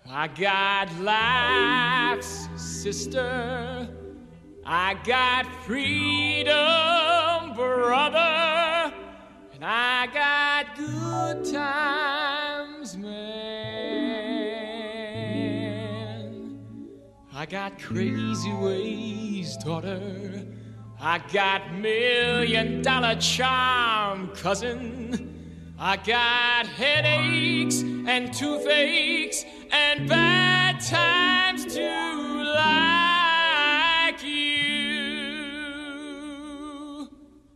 I got life's sister. I got freedom, brother. And I got good times, man. I got crazy ways, daughter. I got million dollar charm, cousin. I got headaches and toothaches and bad times to like you.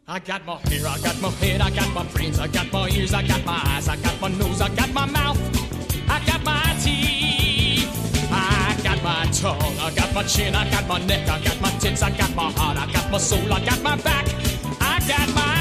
I got my hair, I got my head, I got my brains, I got my ears, I got my eyes, I got my nose, I got my mouth, I got my teeth, I got my tongue, I got my chin, I got my neck, I got my tits, I got my heart, I got my soul, I got my back, I got my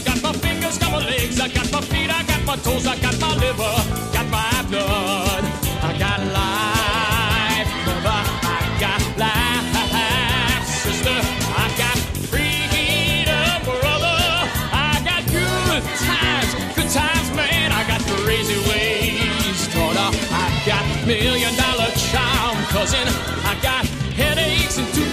I got my fingers, got my legs, I got my feet, I got my toes, I got my liver, got my blood, I got life, mother, I got life, sister, I got freedom, brother, I got good times, good times, man, I got crazy ways, daughter, I got million dollar charm, cousin, I got headaches and toothaches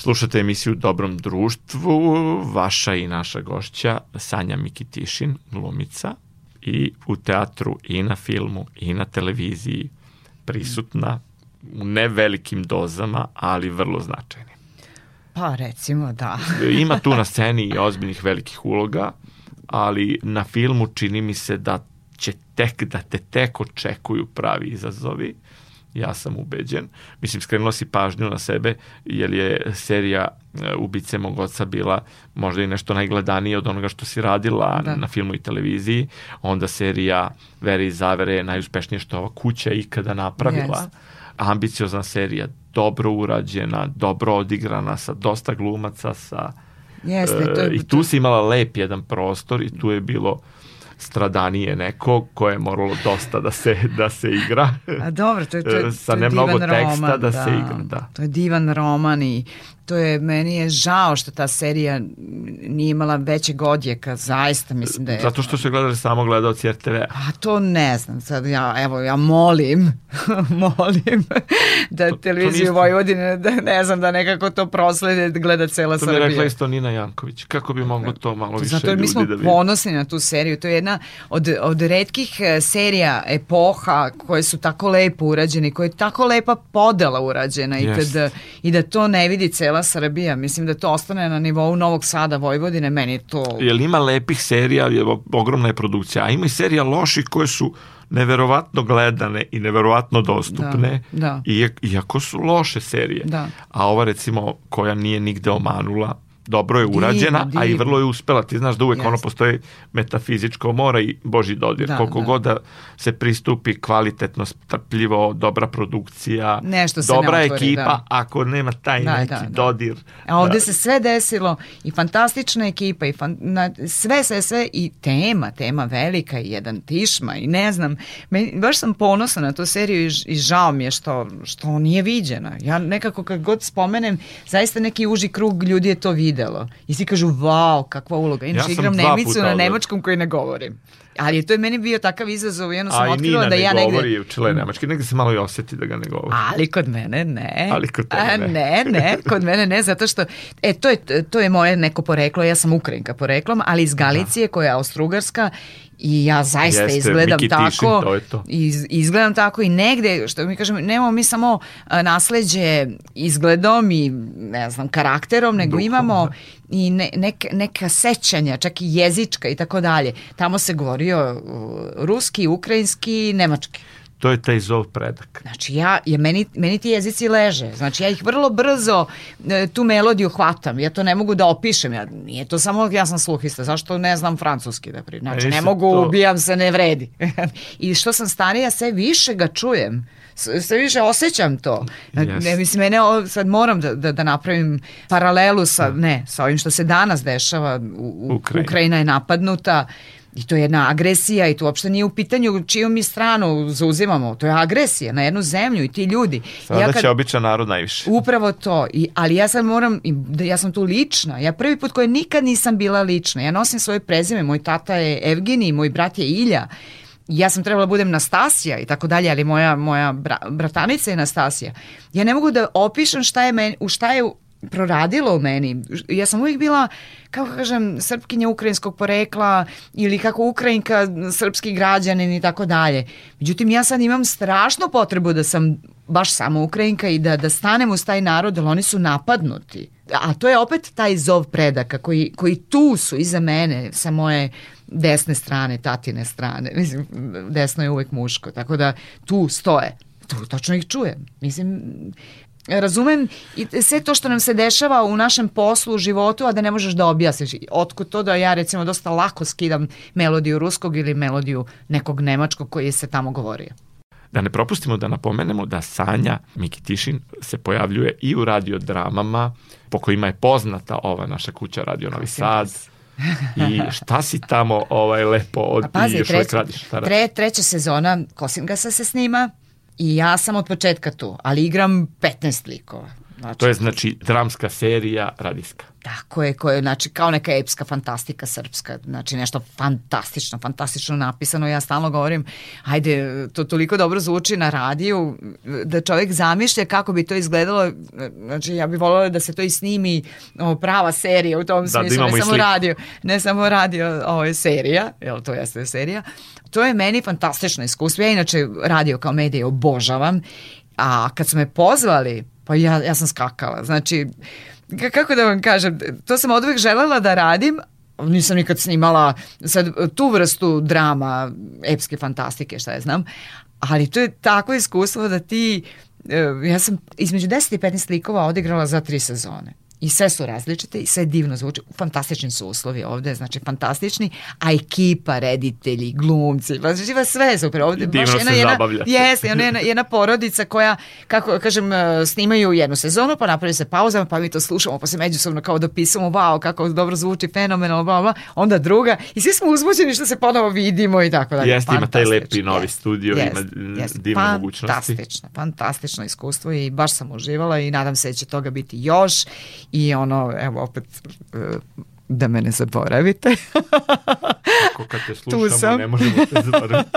Slušate emisiju Dobrom društvu, vaša i naša gošća Sanja Mikitišin, glumica, i u teatru i na filmu i na televiziji prisutna u ne velikim dozama, ali vrlo značajnim. Pa recimo da. Ima tu na sceni i ozbiljnih velikih uloga, ali na filmu čini mi se da će tek, da te tek očekuju pravi izazovi. Ja sam ubeđen. Mislim, skrenula si pažnju na sebe, jer je serija e, Ubice mog oca bila možda i nešto najgledanije od onoga što si radila da. na filmu i televiziji. Onda serija Vere i zavere je najuspešnije što ova kuća ikada napravila. Yes. Ambiciozna serija, dobro urađena, dobro odigrana, sa dosta glumaca, sa... Jeste, to je, e, I tu si imala lep jedan prostor i tu je bilo stradanije neko koje je moralo dosta da se, da se igra. A dobro, to je, to je, sa to je ne mnogo teksta roman, da, da se igra. Da. To je divan roman i to je, meni je žao što ta serija nije imala većeg odjeka, zaista mislim da je... Zato što su gledali samo gledalci RTV. A to ne znam, sad ja, evo, ja molim, molim da to, televiziju to Vojvodine, da ne znam, da nekako to proslede, da gleda cela Srbija. To mi rekla isto Nina Janković, kako bi moglo to malo više Zato ljudi mi smo da vidi. ponosni na tu seriju, to je jedna od, od redkih e, serija epoha koje su tako lepo urađene, koje je tako lepa podela urađena yes. i, kad, i da to ne vidi cela cela Srbija. Mislim da to ostane na nivou Novog Sada, Vojvodine, meni to... Jel ima lepih serija, je ogromna je produkcija, a ima i serija loših koje su neverovatno gledane i neverovatno dostupne, da, da. iako su loše serije. Da. A ova recimo koja nije nigde omanula, dobro je Divno, urađena, a i divno. vrlo je uspela. Ti znaš da uvek ono Jeste. postoji metafizičko mora i Boži dodir. Da, Koliko da. god da se pristupi kvalitetno, strpljivo, dobra produkcija, Nešto se ne dobra otvori, ekipa, da. ako nema taj Da, neki da, da. dodir. A ovde da, se sve desilo i fantastična ekipa i fan, na, sve, sve, sve i tema, tema velika i jedan tišma i ne znam, meni, baš sam ponosna na tu seriju i, i žao mi je što, što nije viđena. Ja nekako kad god spomenem, zaista neki uži krug ljudi je to videlo i svi kažu, wow, kakva uloga. Inače sam igram Nemicu na nemačkom koji ne govorim. Ali to je meni bio takav izazov i jedno sam A i otkrila Nina da ne ja govori negde... u čile nemački, negde se malo i osjeti da ga ne govori. Ali kod mene ne. Ali kod tebe ne. ne, ne, kod mene ne, zato što, e, to je, to je moje neko poreklo, ja sam Ukrajinka poreklom, ali iz Galicije koja je Austrougarska i ja zaista Jeste, izgledam Miki tako. Tišin, to je to. Iz, izgledam tako i negde, što mi kažem, nemamo mi samo nasleđe izgledom i ne znam, karakterom, nego Duhom, imamo da. i ne, neka, neka sećanja, čak i jezička i tako dalje. Tamo se govorio ruski, ukrajinski, nemački. To je taj zov predak. Znači ja, je, meni, meni ti jezici leže, znači ja ih vrlo brzo e, tu melodiju hvatam, ja to ne mogu da opišem, ja, nije to samo ja sam sluhista, zašto ne znam francuski da pri, znači E, ne mogu, to- ubijam se, ne vredi. I što sam starija, sve više ga čujem, sve više osjećam to. Yes. Ne, mislim, mene o- sad moram da, da, da napravim paralelu sa, ne, sa ovim što se danas dešava, u, u, Ukrajina. Ukrajina je napadnuta, I to je jedna agresija i to uopšte nije u pitanju čiju mi stranu zauzimamo. To je agresija na jednu zemlju i ti ljudi. Sada kad- će običan narod najviše. Upravo to, I, ali ja sad moram, da ja sam tu lična, ja prvi put koja nikad nisam bila lična, ja nosim svoje prezime, moj tata je Evgenij, moj brat je Ilja, ja sam trebala da budem Nastasija i tako dalje, ali moja, moja bra, bratanica je Nastasija. Ja ne mogu da opišem šta je, meni, u šta je proradilo u meni. Ja sam uvijek bila, kako kažem, srpkinja ukrajinskog porekla ili kako Ukrajinka, srpski građanin i tako dalje. Međutim, ja sad imam strašnu potrebu da sam baš samo Ukrajinka i da, da stanem uz taj narod, jer oni su napadnuti. A to je opet taj zov predaka koji, koji tu su iza mene, sa moje desne strane, tatine strane. Mislim, desno je uvek muško, tako da tu stoje. Tu točno ih čujem. Mislim, razumem i sve to što nam se dešava u našem poslu, u životu, a da ne možeš da objasniš. Otkud to da ja recimo dosta lako skidam melodiju ruskog ili melodiju nekog nemačkog koji se tamo govorio. Da ne propustimo da napomenemo da Sanja Mikitišin se pojavljuje i u radiodramama po kojima je poznata ova naša kuća Radio Novi Sad. I šta si tamo ovaj lepo od, Pa pazi, i još uvek treća, radiš? Šta radiš? tre, treća sezona Kosingasa se snima i ja sam od početka tu, ali igram 15 likova. Znači, To je znači dramska serija radijska. Tako je, koje, znači kao neka epska fantastika srpska, znači nešto fantastično, fantastično napisano, ja stalno govorim, ajde, to toliko dobro zvuči na radiju, da čovjek zamišlja kako bi to izgledalo, znači ja bih voljela da se to i snimi o, prava serija u tom da smislu, imamo ne samo radio, ne samo radio, ovo je serija, jel to jeste serija, to je meni fantastično iskustvo, ja inače radio kao medije obožavam, a kad su me pozvali, pa ja, ja sam skakala, znači, Ka- kako da vam kažem, to sam od uvek želela da radim, nisam nikad snimala sad tu vrstu drama, epske fantastike, šta je znam, ali to je tako iskustvo da ti, e, ja sam između 10 i 15 likova odigrala za tri sezone. I sve su različite i sve divno zvuči. Fantastični su uslovi ovde, znači fantastični, a ekipa, reditelji, glumci, znači sve super ovde. I divno baš jedna, se jedna, zabavljate. Jeste, ona jedna, jedna porodica koja, kako kažem, e, snimaju jednu sezonu, pa napravi se pauza, pa mi to slušamo, pa se međusobno kao dopisamo, wow, kako dobro zvuči, fenomenalno, bla, bla, onda druga, i svi smo uzbuđeni što se ponovo vidimo i tako dalje. Jeste, ima taj lepi Fantastično, novi jeste, studio, jeste, ima jeste. divne mogućnosti. Fantastično, fantastično iskustvo i baš sam uživala i nadam se da će toga biti još i ono, evo opet, e, da me ne zaboravite. Ako kad te slušamo, ne možemo te zaboraviti.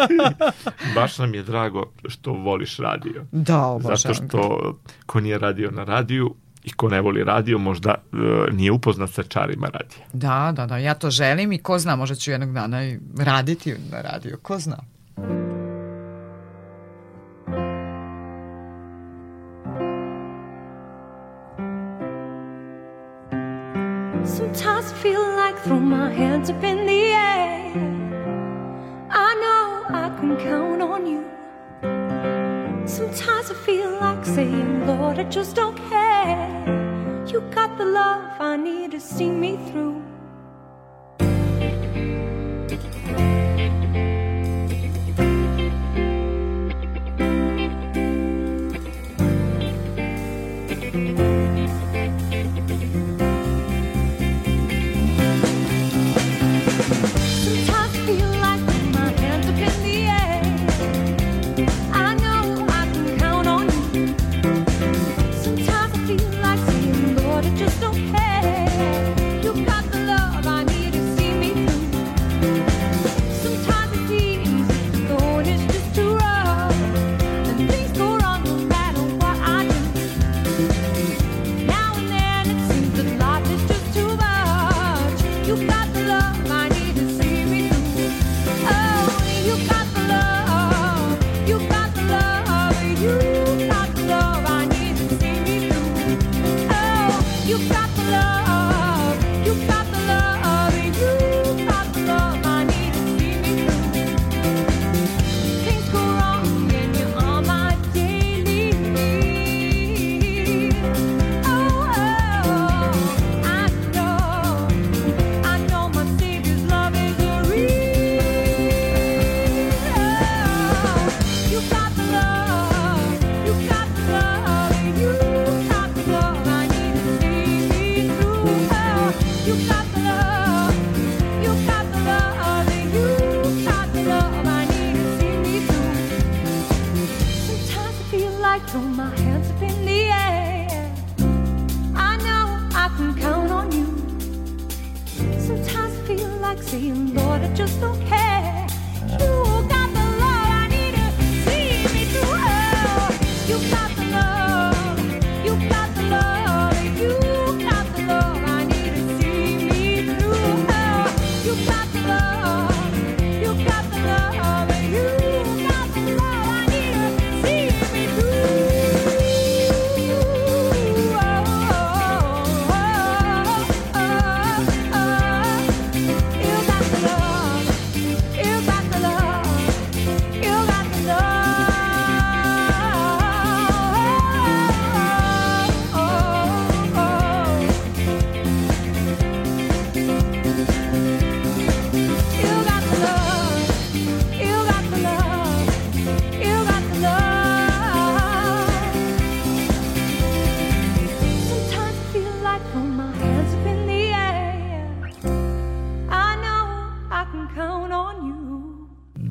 Baš nam je drago što voliš radio. Da, obožavam Zato što ko nije radio na radiju i ko ne voli radio možda e, nije upoznat sa čarima radija. Da, da, da, ja to želim i ko zna, možda ću jednog dana i raditi na radiju, ko zna. Sometimes I feel like throwing my hands up in the air. I know I can count on you. Sometimes I feel like saying, Lord, I just don't care. You got the love I need to see me through. dream, Lord, I just don't care.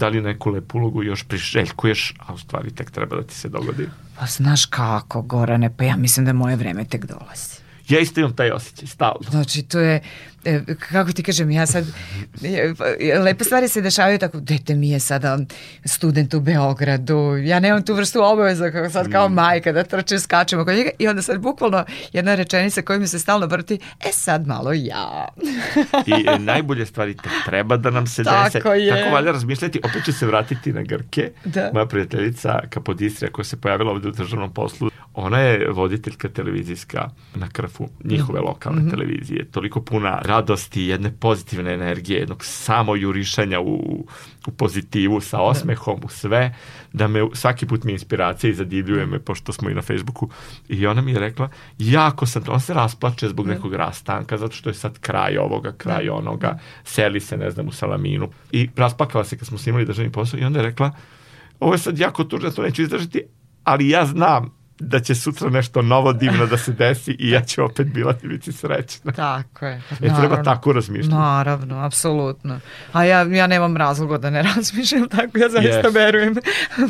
Da li neku lepu ulogu još priželjkuješ, a u stvari tek treba da ti se dogodi? Pa znaš kako, Gorane, pa ja mislim da moje vreme tek dolazi. Ja isto imam taj osjećaj, stalno. Znači, to je, kako ti kažem, ja sad, e, e, lepe stvari se dešavaju tako, dete mi je sada student u Beogradu, ja nemam tu vrstu obaveza kako sad kao Mm. majka da trčem, skačem oko njega i onda sad bukvalno jedna rečenica koja mi se stalno vrti, e sad malo ja. I e, najbolje stvari tek treba da nam se Tako dese. je. Tako valja razmišljati. Opet ću se vratiti na Grke. Da. Moja prijateljica Kapodistrija koja se pojavila ovde u državnom poslu, ona je voditeljka televizijska na krfu njihove Mhm. lokalne televizije. Toliko puna radosti, jedne pozitivne energije, jednog samo jurišanja u, u pozitivu sa osmehom, u sve, da me svaki put mi je inspiracija i zadivljuje me, pošto smo i na Facebooku. I ona mi je rekla, jako sam, ona se rasplače zbog nekog rastanka, zato što je sad kraj ovoga, kraj onoga, seli se, ne znam, u Salaminu. I rasplakala se kad smo snimali državni posao i onda je rekla, ovo je sad jako tužno, to neću izdržati, ali ja znam da će sutra nešto novo divno da se desi i ja ću opet bilati biti srećna. Tako je. E, treba tako razmišljati. Naravno, apsolutno. A ja, ja nemam razloga da ne razmišljam tako, ja zaista Yes. verujem.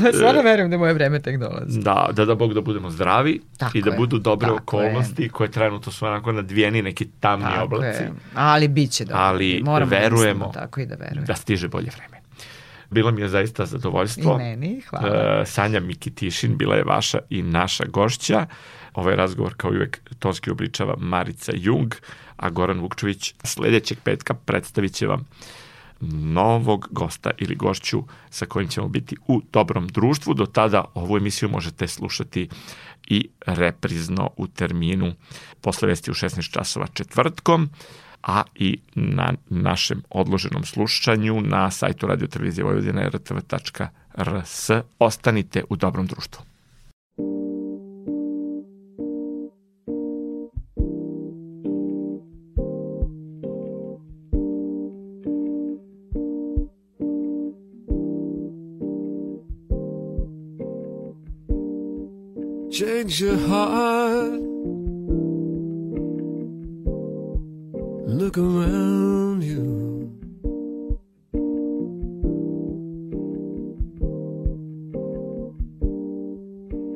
Pa stvarno verujem da moje vreme tek dolazi. Da, da da Bog da budemo zdravi Tako i da je, budu dobre okolnosti koje trenutno su onako nadvijeni neki tamni Tako oblaci. je. Ali bit će dobro. Ali Moramo da verujemo mislimo tako i da verujemo. Da stiže bolje vreme. Bilo mi je zaista zadovoljstvo. I meni, hvala. E, Sanja Mikitišin bila je vaša i naša gošća. Ovaj razgovor kao i uvek tonski obličava Marica Jung, a Goran Vukčević sledećeg petka predstavit će vam novog gosta ili gošću sa kojim ćemo biti u dobrom društvu. Do tada ovu emisiju možete slušati i reprizno u terminu posle vesti u 16 časova četvrtkom a i na našem odloženom slušanju na sajtu Radio Televizije Vojvodine rtv.rs. Ostanite u dobrom društvu. Change your heart Look around you.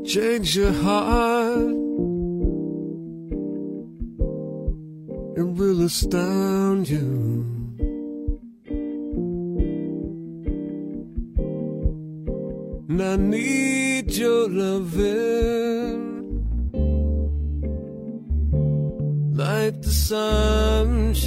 Change your heart. It will astound you. And I need your loving sunshine.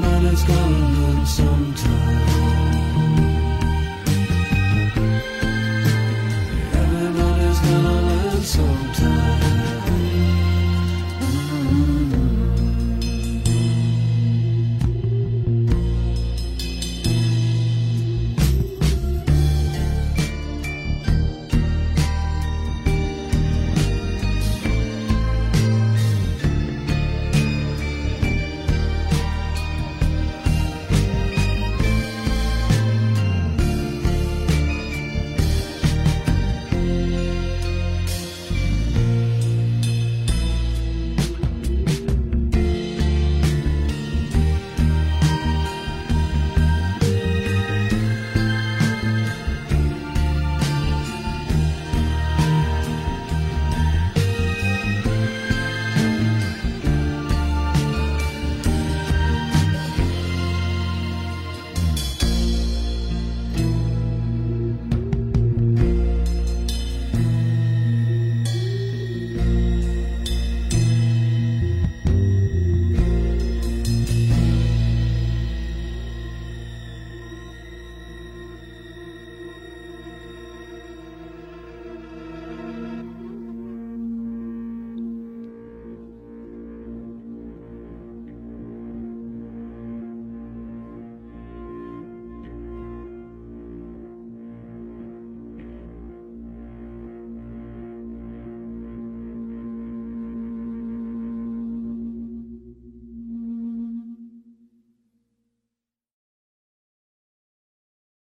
but it's gonna end sometime.